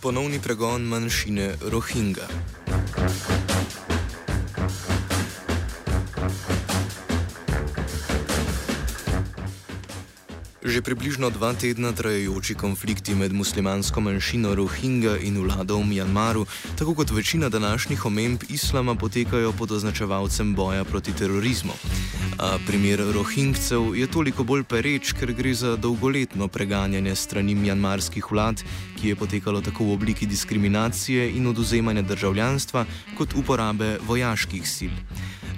Ponovni pregon manjšine Rohingya. Že približno dva tedna trajajoči konflikti med muslimansko manjšino Rohingya in vlado v Mjanmaru, tako kot večina današnjih omemb islama, potekajo pod označevalcem boja proti terorizmu. A primer Rohingcev je toliko bolj pereč, ker gre za dolgoletno preganjanje strani mjanmarskih vlad, ki je potekalo tako v obliki diskriminacije in oduzemanja državljanstva, kot uporabe vojaških sil.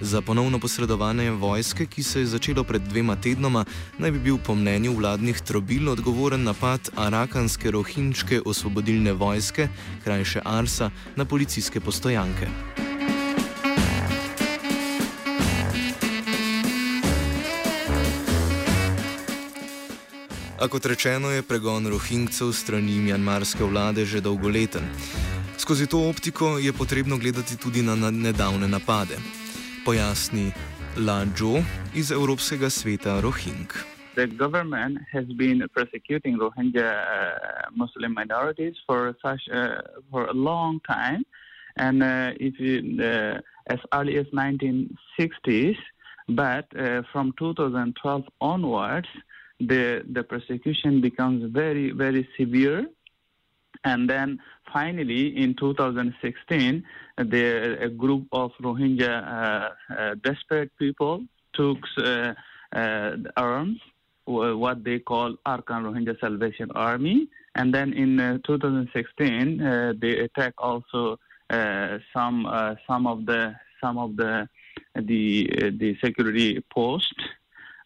Za ponovno posredovanje vojske, ki se je začelo pred dvema tednoma, naj bi bil po mnenju vladnih trobil odgovoren napad arakanske rohinčke osvobodilne vojske, krajše Arsa, na policijske postojanke. A kot rečeno, je pregon rohingcev strani mjanmarske vlade že dolgoleten. Skozi to optiko je potrebno gledati tudi na nedavne napade. Pojasni Lajo iz Evropskega sveta Rohing. The government has been persecuting Rohingya uh, Muslim minorities for such uh, for a long time, and uh, if you, uh, as early as 1960s, but uh, from 2012 onwards, the the persecution becomes very very severe, and then finally in 2016, the, a group of Rohingya uh, uh, desperate people took uh, uh, arms, what they call Arakan Rohingya Salvation Army, and then in uh, 2016 uh, they attack also some some of the some of the the the security posts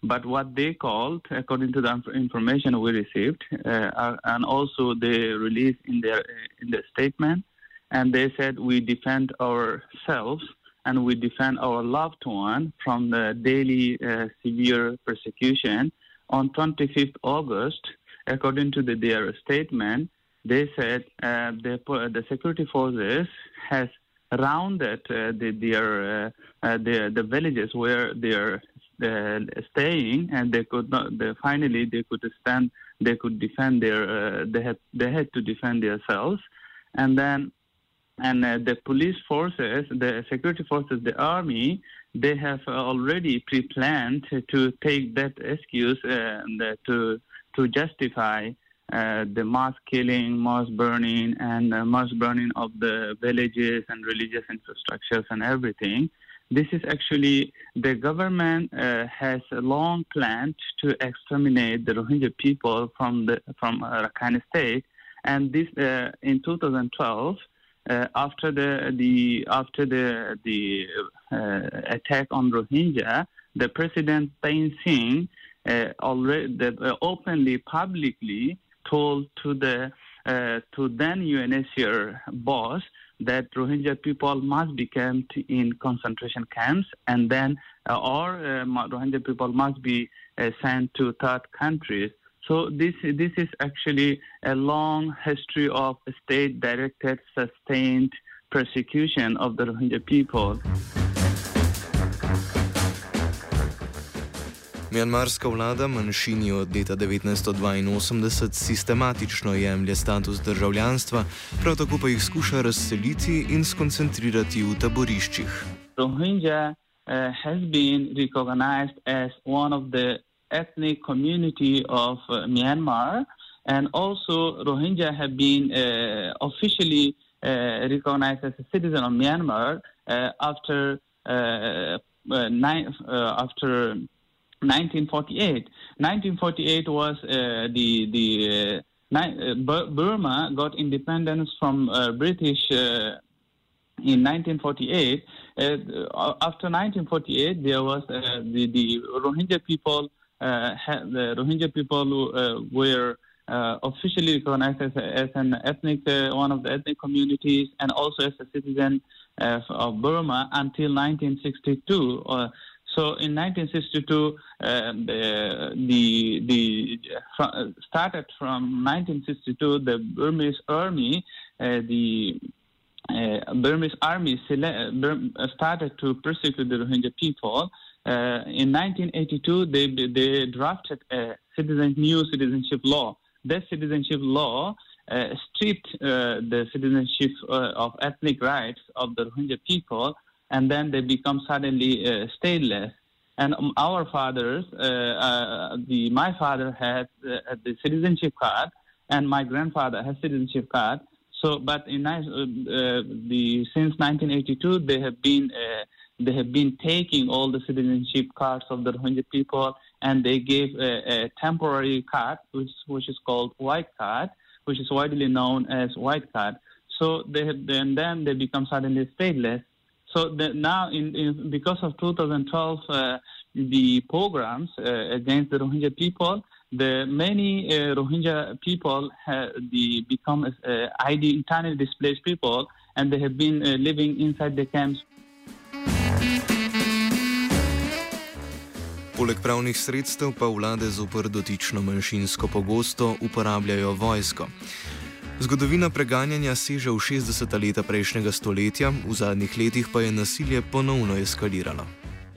but what they called, according to the information we received, uh, and also they released in their in their statement, and they said we defend ourselves and we defend our loved one from the daily uh, severe persecution. On 25th August, according to the, their statement, they said uh, the, the security forces has rounded uh, the, their uh, the, the villages where uh, staying, and they could not. They, finally, they could stand. They could defend their. Uh, they had. They had to defend themselves, and then, and uh, the police forces, the security forces, the army, they have already pre-planned to take that excuse and to to justify. Uh, the mass killing, mass burning, and uh, mass burning of the villages and religious infrastructures and everything this is actually the government uh, has a long plan to exterminate the Rohingya people from the from Rakhine State, and this uh, in 2012. Uh, after the the after the the uh, attack on Rohingya, the president Thein Sein uh, already the, openly publicly told to the to then UNHCR boss that Rohingya people must be kept in concentration camps and then, uh, or uh, Rohingya people must be uh, sent to third countries. So this this is actually a long history of state-directed, sustained persecution of the Rohingya people. Mjanmarska vlada manjšini od leta 1982 sistematično jemlje status državljanstva, prav tako pa jih skuša razseliti in skoncentrirati v taboriščih. Rohingya uh, has been recognized as one of the ethnic community of uh, Myanmar And also, Rohingya have been uh, officially uh, recognized as a citizen of Myanmar uh, after uh, uh, uh, after 1948. 1948 was uh, the the uh, uh, Bur- Burma got independence from uh, British uh, in 1948. Uh, after 1948, there was the the Rohingya people. Uh, ha- the Rohingya people were officially recognized as, as an ethnic one of the ethnic communities and also as a citizen of Burma until 1962. Uh, so in 1962, uh, the the, the started from 1962. The Burmese army, uh, the uh, Burmese army uh, started to persecute the Rohingya people. Uh, in 1982, they they drafted a citizen new citizenship law. That citizenship law uh, stripped uh, the citizenship uh, of ethnic rights of the Rohingya people, and then they become suddenly uh, stateless. And um, our fathers, uh, uh, the my father had uh, the citizenship card, and my grandfather has citizenship card. So, but in the since 1982, they have been they have been taking all the citizenship cards of the Rohingya people, and they gave a, a temporary card, which which is called white card, which is widely known as white card. So they have, and then they become suddenly stateless. So the, now, in, in, because of 2012, uh, the programs uh, against the Rohingya people, the many uh, Rohingya people have the become uh, ID internally displaced people, and they have been uh, living inside the camps. Poleg pravnih sredstev pa vlade zoper dotično manjšinsko pogosto uporabljajo vojsko. Zgodovina preganjanja seže v 60. leta prejšnjega stoletja, v zadnjih letih pa je nasilje ponovno eskaliralo.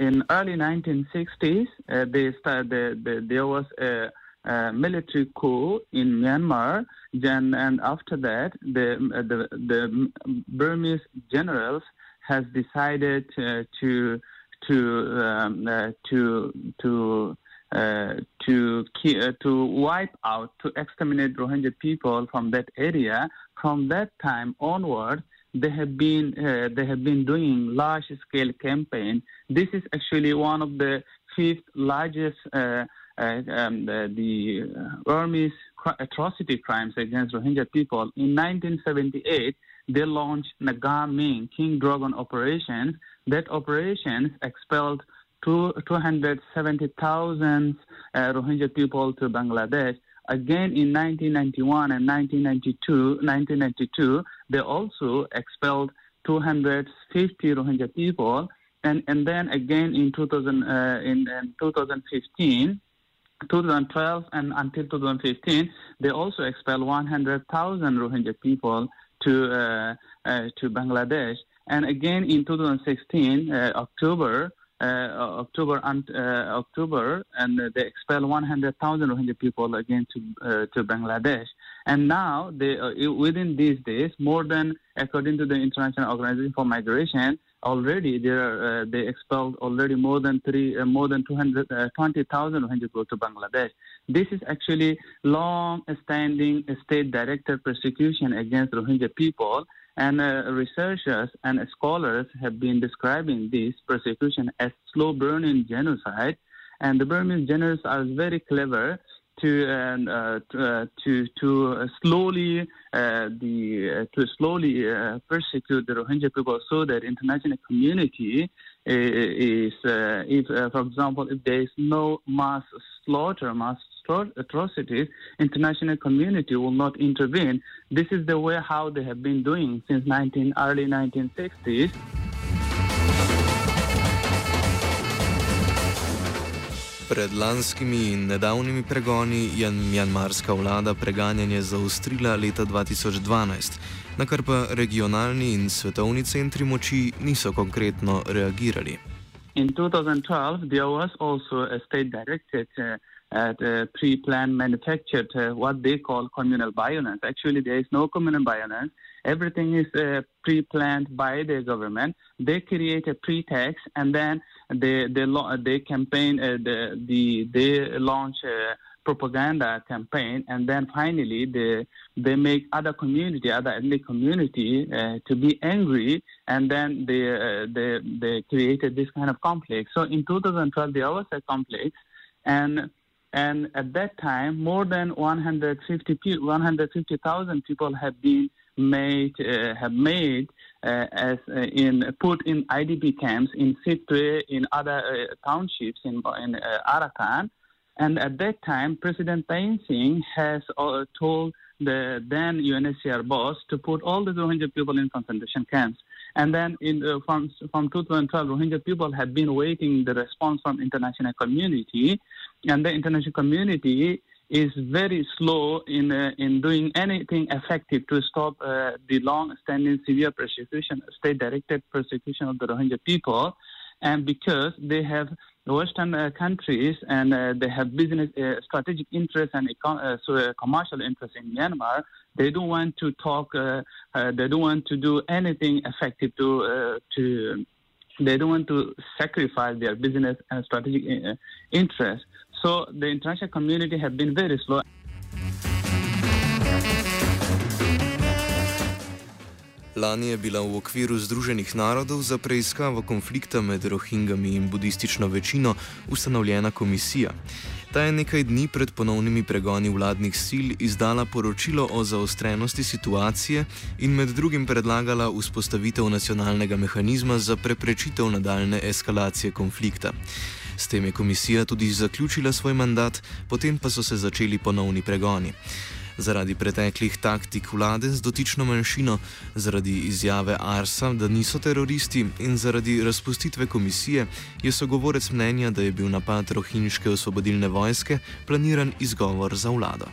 In early 1960s, uh, they start, the, the, there was a, a military coup in Myanmar, then, and after that, the, the, the Burmese generals has decided uh, to to um, uh, to to to ki- uh, to wipe out to exterminate Rohingya people from that area. From that time onward, they have been uh, they have been doing large scale campaign. This is actually one of the fifth largest uh, uh, um, the, the Burmese cr- atrocity crimes against Rohingya people. In 1978, they launched Nagamin King Dragon operations. That operations expelled 270,000 uh, Rohingya people to Bangladesh. Again, in 1991 and 1992, 1992, they also expelled 250 Rohingya people, and and then again in 2000 uh, in, in 2015. 2012 and until 2015, they also expelled 100,000 Rohingya people to uh, uh, to Bangladesh. And again in 2016, uh, October, Uh, uh, October, and, uh, October, and they expelled 100,000 Rohingya people again to uh, to Bangladesh. And now, they, uh, within these days, more than according to the International Organization for Migration, already there are, they expelled already more than three, more than 220,000 Rohingya people to Bangladesh. This is actually long-standing state-directed persecution against Rohingya people. And uh, researchers and scholars have been describing this persecution as slow burning genocide. And the Burmese generals are very clever to uh, to, to, to slowly uh, the to slowly persecute the Rohingya people so that international community is if for example if there is no mass slaughter mass atrocities, international community will not intervene. This is the way how they have been doing since 19, early 1960s. Pred lanskimi in nedavnimi pregoni je mjanmarska vlada preganjanje zaustrila leta 2012, na kar pa regionalni in svetovni centri moči niso konkretno reagirali. In 2012, there was also a state directed uh, at uh, pre-planned manufactured uh, what they call communal violence. Actually, there is no communal violence. Everything is uh, pre-planned by the government. They create a pretext and then they they they campaign the, the they launch propaganda campaign, and then finally they they make other community, other ethnic community, uh, to be angry, and then they uh, they they created this kind of conflict. So in 2012 there was a conflict, and and at that time more than 150 150,000 people have been made uh, have made uh, as uh, in put in IDP camps in Sittwe, in other uh, townships in in Arakan, and at that time, President Thein Sein has told the then UNHCR boss to put all the Rohingya people in concentration camps. And then in, uh, from, from 2012, Rohingya people had been waiting the response from international community, and the international community is very slow in uh, in doing anything effective to stop uh, the long-standing severe persecution, state-directed persecution of the Rohingya people, and because they have Western uh, countries and uh, they have business uh, strategic interests and econ- uh, so, commercial interests in Myanmar, they don't want to talk. they don't want to do anything effective to to. They don't want to sacrifice their business and strategic interests. So the international community have been very slow. Lani je bila v okviru Združenih narodov za preiskavo konflikta med rohingami in budistično večino ustanovljena komisija. Ta je nekaj dni pred ponovnimi pregoni vladnih sil izdala poročilo o zaostrenosti situacije in med drugim predlagala vzpostavitev nacionalnega mehanizma za preprečitev nadaljne eskalacije konflikta. S tem je komisija tudi zaključila svoj mandat, potem pa so se začeli ponovni pregoni. Zaradi preteklih taktik vlade z dotično manjšino, zaradi izjave Arsa, da niso teroristi in zaradi razpustitve komisije, je sogovorec mnenja, da je bil napad rohinjske osvobodilne vojske planiran izgovor za vlado.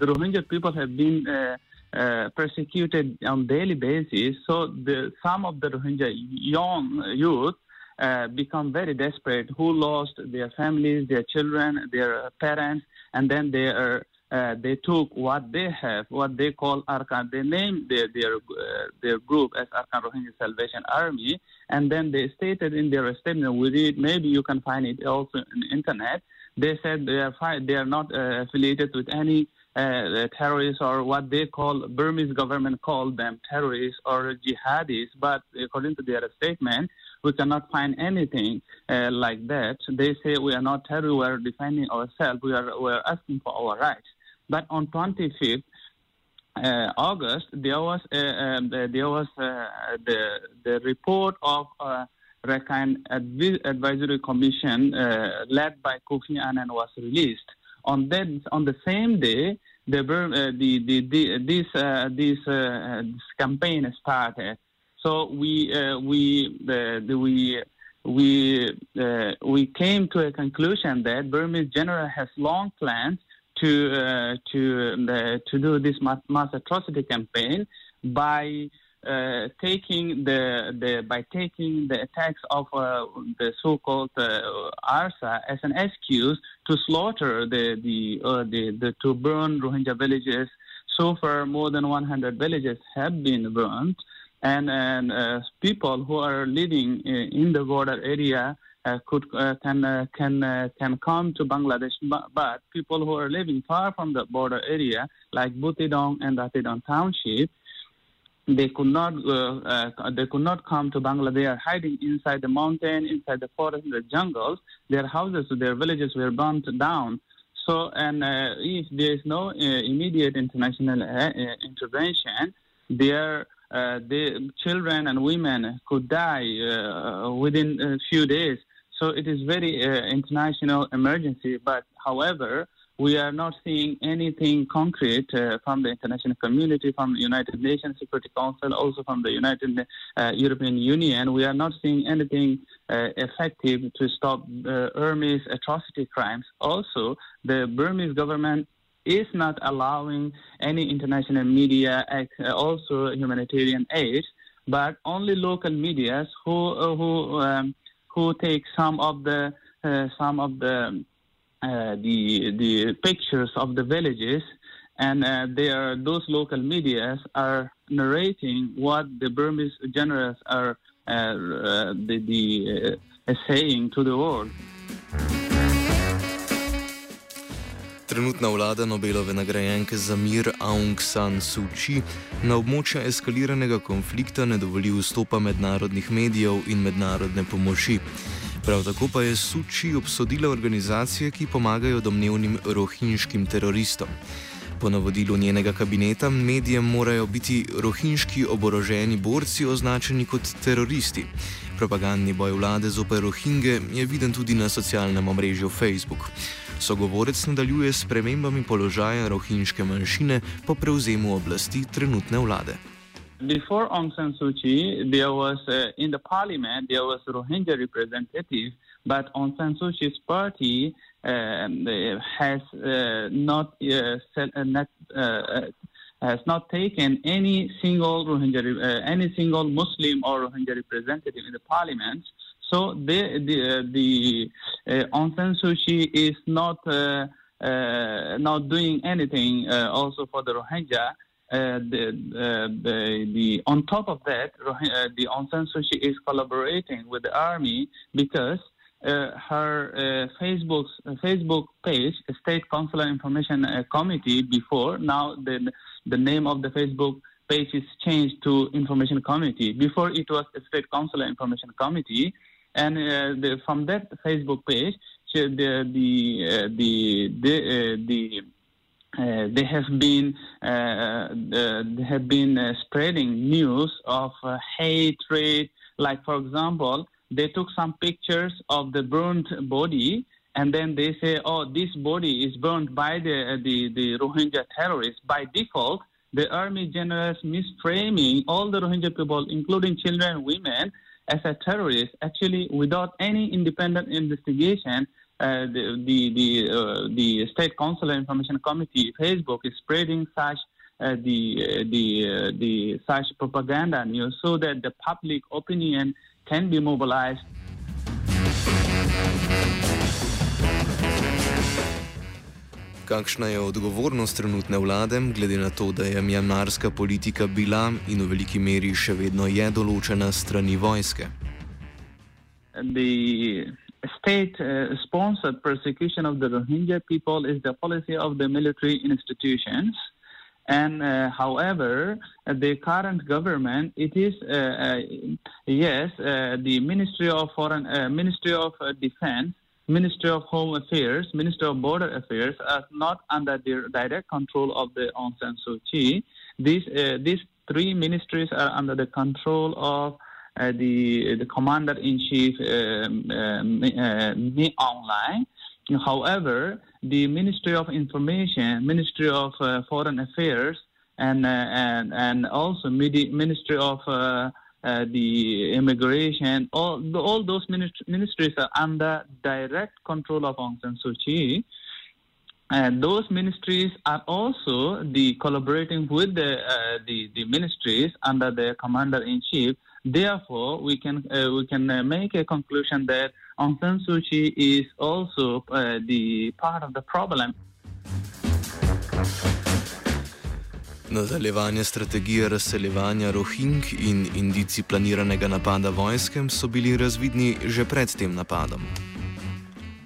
Rohingya people have been uh, uh, persecuted on daily basis, so the, some of the Rohingya young youth uh, become very desperate, who lost their families, their children, their parents, and then they are uh, they took what they have, what they call Arakan. They named their their uh, their group as Arakan Rohingya Salvation Army, and then they stated in their statement, we maybe you can find it also on the internet. They said they are fi- they are not uh, affiliated with any uh, terrorists or what they call Burmese government called them terrorists or jihadis, but according to their statement, we cannot find anything uh, like that. They say we are not terrorists, we are defending ourselves, we are, we are asking for our rights. But on 25th uh, August, there was, uh, um, there was uh, the, the report of uh, Rakhine Advisory Commission uh, led by Kofi Annan was released. On that, on the same day, the, uh, the, the, the, this, this, this campaign started. So we we uh, we we uh, we came to a conclusion that Burmese general has long plans to uh, to uh, to do this mass, mass atrocity campaign by uh, taking the, the by taking the attacks of the so-called ARSA as an excuse to slaughter the the, the the to burn Rohingya villages. So far, more than 100 villages have been burned and, and uh, people who are living in the border area uh, could uh, can uh, can uh, can come to Bangladesh, but, but, people who are living far from the border area, like Buthidaung and Rathedaung township, they could not uh, they could not come to Bangladesh. They are hiding inside the mountain, inside the forest, in the jungles. Their houses, their villages were burnt down. So, and if there is no immediate international intervention, their uh, the children and women could die uh, within a few days. So it is very uh, international emergency. But however, we are not seeing anything concrete uh, from the international community, from the United Nations Security Council, also from the United uh, European Union. We are not seeing anything uh, effective to stop Burmese atrocity crimes. Also, the Burmese government is not allowing any international media, uh, also humanitarian aid, but only local medias who uh, who um, who take some of the uh, some of the uh, the the pictures of the villages, and uh, they are those local medias are narrating what the Burmese generals are uh, the, the saying to the world. Trenutna vlada Nobelove nagrajenke za mir Aung San Suu Kyi na območja eskaliranega konflikta ne dovoli vstopa mednarodnih medijev in mednarodne pomoči. Prav tako pa je Suu Kyi obsodila organizacije, ki pomagajo domnevnim rohinjskim teroristom. Po navodilu njenega kabineta medijem morajo biti rohinjski oboroženi borci označeni kot teroristi. Propagandni boj vlade zoper rohinge je viden tudi na socialnem omrežju Facebook. Sogovorec nadaljuje s premembami položaja rohinjske manjšine po prevzemu oblasti trenutne vlade. Before Aung San Suu Kyi, there was uh, in the parliament there was Rohingya representative, but Aung San Suu Kyi's party um, has uh, not, uh, set, uh, not uh, has not taken any single Rohingya, uh, any single Muslim or Rohingya representative in the parliament. So the the, the uh, San Suu Kyi is not uh, uh, not doing anything also for the Rohingya. Uh, the, uh, the, the, on top of that, uh, the Suu Kyi is collaborating with the army because her Facebook Facebook page, State Counsellor Information Committee, before now the the name of the Facebook page is changed to Information Committee. Before it was State Counsellor Information Committee, and the, from that Facebook page, the the the the, the uh, they have been uh, uh, they have been spreading news of hatred. Like for example, they took some pictures of the burned body, and then they say, "Oh, this body is burned by the the, the Rohingya terrorists." By default, the army generals misframing all the Rohingya people, including children women, as a terrorist. Actually, without any independent investigation, uh, the the the, uh, the State Counsellor Information Committee Facebook is spreading such uh, the the the such propaganda news so that the public opinion can be mobilized. Kakšna je odgovornost trenutne vlade, glede na to, da je mjanmarska politika bila in v veliki meri še vedno je določena strani vojske? The state uh, sponsored persecution of the Rohingya people is the policy of the military institutions. And uh, however, uh, the current government, it is uh, uh yes, uh, the Ministry of Foreign, Ministry of Defense, Ministry of Home Affairs, Ministry of Border Affairs are not under the direct control of the Aung San Suu Kyi. These these three ministries are under the control of uh, the the commander in chief um, uh, online. However, the Ministry of Information, Ministry of uh, Foreign Affairs, and and and also Ministry of uh, the immigration, all all those ministries are under direct control of Aung San Suu Kyi. And those ministries are also the collaborating with the, uh, the, the ministries under the commander in chief Therefore, we can uh, we can uh, make a conclusion that Aung San Suu Kyi is also uh, the part of the problem. Nadaljevanje strategije razseljevanja Rohing in indici planiranega napada vojske so bili razvidni že pred tem napadom.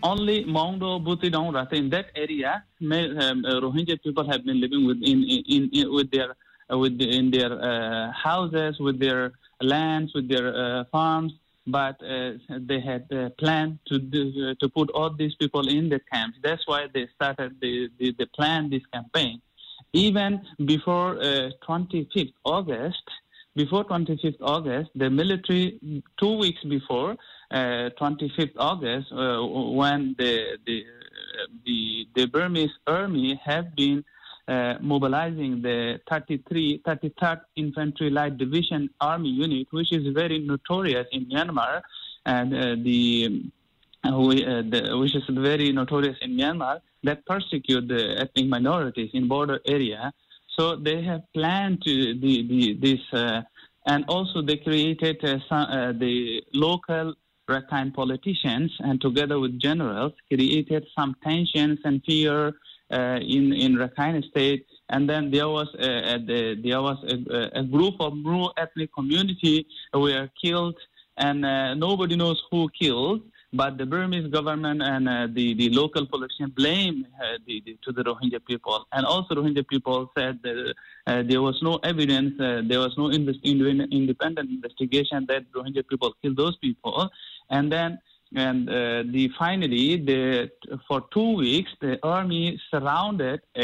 Only Mongdo, Butidong, Rata in that area, um, uh, Rohingya people have been living with in, in, in with their uh, with the, in their uh, houses, with their lands, with their uh, farms, but uh, they had uh, planned to do, to put all these people in the camps. That's why they started the, the, the plan this campaign. Even before 25th August, before 25th August, the military, two weeks before uh, 25th August, uh, when the, the, the, the Burmese army have been uh, mobilizing the 33, 33rd Infantry Light Division Army Unit, which is very notorious in Myanmar, and uh, the, uh, uh, the, which is very notorious in Myanmar, that persecute the ethnic minorities in border area. So they have planned to the, the this, uh, and also they created some, the local Rakhine politicians, and together with generals, created some tensions and fear uh, in in Rakhine State, and then there was a, a, there was a, a group of rural ethnic community were killed, and uh, nobody knows who killed. But the Burmese government and uh, the, the local politicians blame uh, the, the, to the Rohingya people. And also, Rohingya people said that uh, there was no evidence, uh, there was no invest- independent investigation that Rohingya people killed those people. And then, and uh, the finally, the, for two weeks, the army surrounded uh,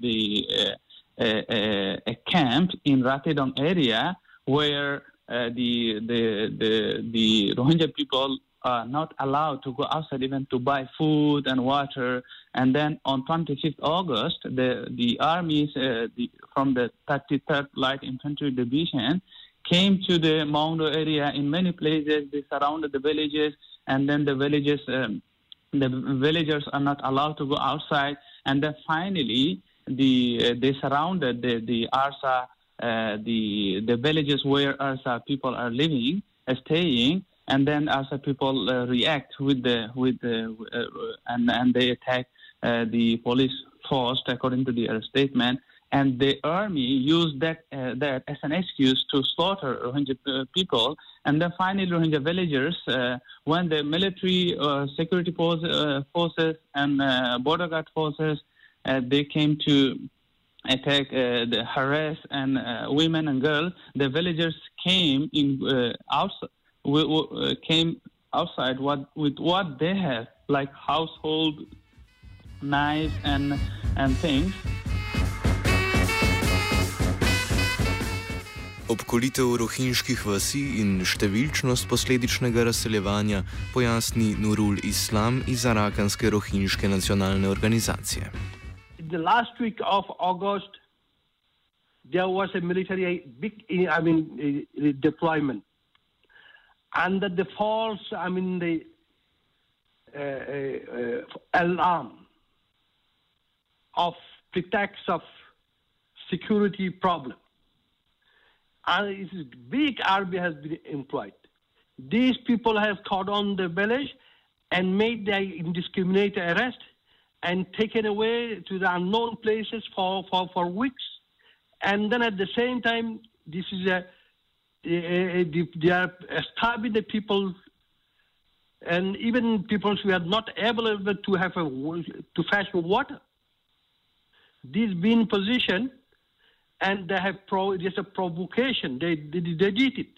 the a camp in Rathedaung area where the, the the the Rohingya people are not allowed to go outside even to buy food and water. And then on 25th August, the, the armies uh, the, from the 33rd Light Infantry Division came to the Maungdaw area in many places. They surrounded the villages, and then the villages, um, the villagers are not allowed to go outside. And then finally, the uh, they surrounded the the Arsa, uh, the the villages where Arsa people are living, uh, staying, and then Arsa people uh, react with the with the uh, and and they attack uh, the police force according to their statement. And the army used that uh, that as an excuse to slaughter Rohingya uh, people. And then finally, Rohingya villagers, uh, when the military security forces and border guard forces, they came to attack, the harass and women and girls. The villagers came in outside we, we, uh, came outside what, with what they have, like household knives and, and things. Obkolitev rohinjskih vasi in številčnost posledičnega razseljevanja pojasni Nurul Islam iz Arakanske rohinjske nacionalne organizacije. The last week of August, there was a military big, I mean, deployment. Under the false, I mean, the uh, uh, alarm of pretext of security problem. And it is big army has been employed. These people have caught on the village and made their indiscriminate arrest and taken away to the unknown places for, for, for weeks. And then at the same time, this is a they are starving the people, and even people who are not able to have a, to fetch water. This being position, and they have pro, just a provocation. They, they, they did it,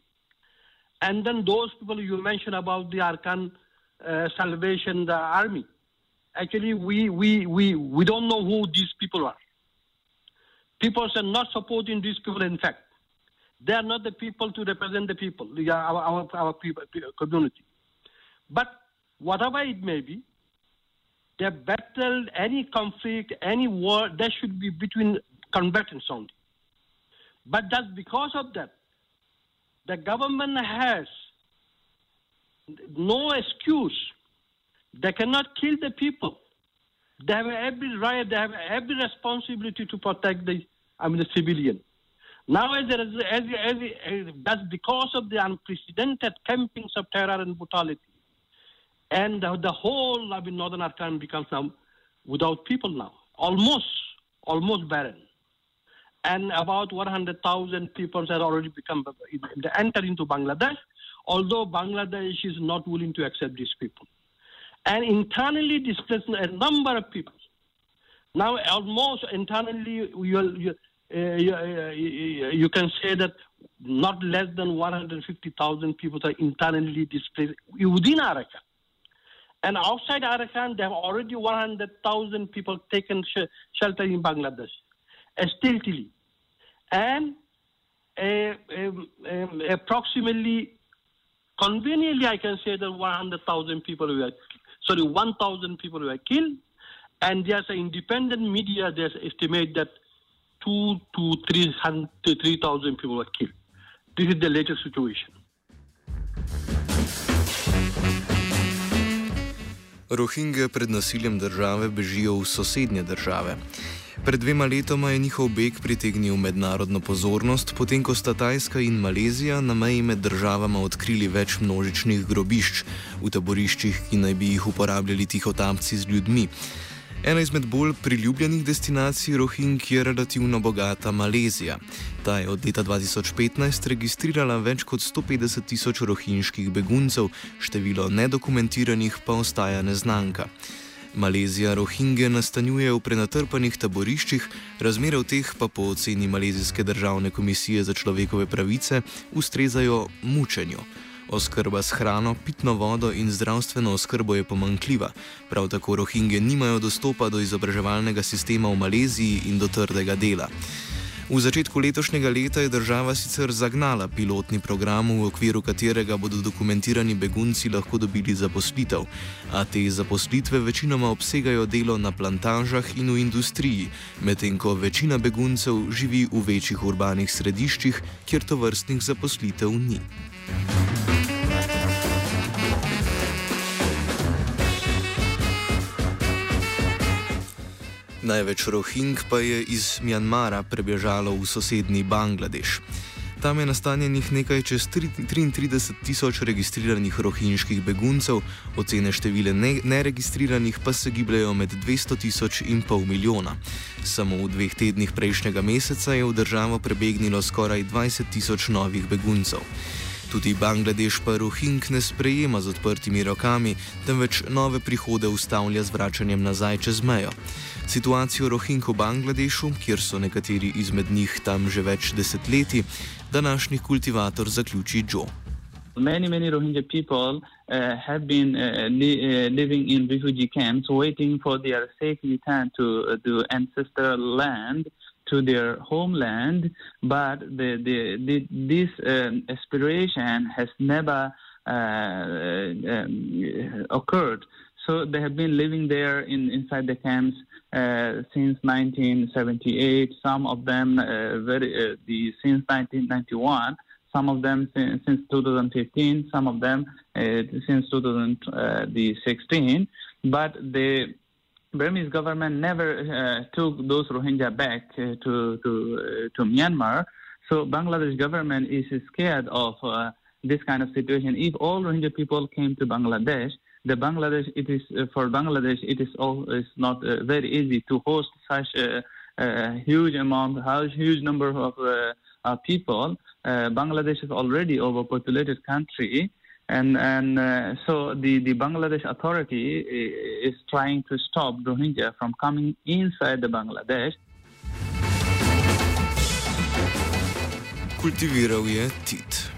and then those people you mentioned about the Arakan uh, Salvation, the army. Actually, we, we, we, we don't know who these people are. People are not supporting these people, in fact. They are not the people to represent the people, our, our, our people, community. But whatever it may be, the battle, any conflict, any war, that should be between combatants only. But that's because of that. The government has no excuse. They cannot kill the people. They have every right, they have every responsibility to protect the, I mean, the civilian. Now, as, as, as, as, that's because of the unprecedented campings of terror and brutality. And the, the whole northern Afghanistan becomes now without people now, almost, almost barren. And about 100,000 people have already become enter into Bangladesh, although Bangladesh is not willing to accept these people. And internally displaced a number of people. Now, almost internally, you, you, uh, you can say that not less than 150,000 people are internally displaced within Arakan. And outside Arakan, there have already 100,000 people taken sh- shelter in Bangladesh, uh, stealthily. And uh, um, um, approximately, conveniently, I can say that 100,000 people were, sorry, 1,000 people were killed. And there's an independent media that estimate that two to 3,000 people were killed. This is the latest situation. Rohingje pred nasiljem države bežijo v sosednje države. Pred dvema letoma je njihov beg pritegnil mednarodno pozornost, potem ko sta Tajska in Malezija na meji med državama odkrili več množičnih grobišč v taboriščih, ki naj bi jih uporabljali tihotapci z ljudmi. Ena izmed bolj priljubljenih destinacij Rohing je relativno bogata Malezija. Ta je od leta 2015 registrirala več kot 150 tisoč rohinjskih beguncev, število nedokumentiranih pa ostaja neznanka. Malezija Rohingje nastanjuje v prenatrpanih taboriščih, razmere v teh pa po oceni Malezijske državne komisije za človekove pravice ustrezajo mučenju. Oskrba s hrano, pitno vodo in zdravstveno oskrbo je pomankljiva. Prav tako Rohingje nimajo dostopa do izobraževalnega sistema v Maleziji in do trdega dela. V začetku letošnjega leta je država sicer zagnala pilotni program, v okviru katerega bodo dokumentirani begunci lahko dobili zaposlitev, a te zaposlitve večinoma obsegajo delo na plantažah in v industriji, medtem ko večina beguncev živi v večjih urbanih središčih, kjer to vrstnih zaposlitev ni. Največ rohing pa je iz Mjanmara prebežalo v sosednji Bangladeš. Tam je nastanjenih nekaj čez 33 tisoč registriranih rohinjskih beguncev, ocene števile neregistriranih pa se gibljajo med 200 tisoč in pol milijona. Samo v dveh tednih prejšnjega meseca je v državo prebegnilo skoraj 20 tisoč novih beguncev. Tudi Bangladeš pa Rohing ne sprejema z odprtimi rokami, temveč nove prihode ustavlja z vračanjem nazaj čez mejo. Situacijo Rohing v Bangladešu, kjer so nekateri izmed njih tam že več desetletij, današnji kultivator zaključi Joe. Many, many Rohingya people uh, have been uh, li uh, living in refugee camps, waiting for their safe return to uh, the ancestral land. To their homeland, but the, the, the, this um, aspiration has never uh, um, occurred. So they have been living there in, inside the camps uh, since 1978. Some of them uh, very uh, the since 1991. Some of them since, since 2015. Some of them uh, since 2016. But the Burmese government never uh, took those Rohingya back uh, to to uh, to Myanmar. So Bangladesh government is scared of this kind of situation. If all Rohingya people came to Bangladesh, the Bangladesh it is uh, for Bangladesh it is all it's not uh, very easy to host such a, huge amount, huge number of people. Bangladesh is already overpopulated country. And and uh, so the, the Bangladesh authority is trying to stop Rohingya from coming inside the Bangladesh. Je Tit.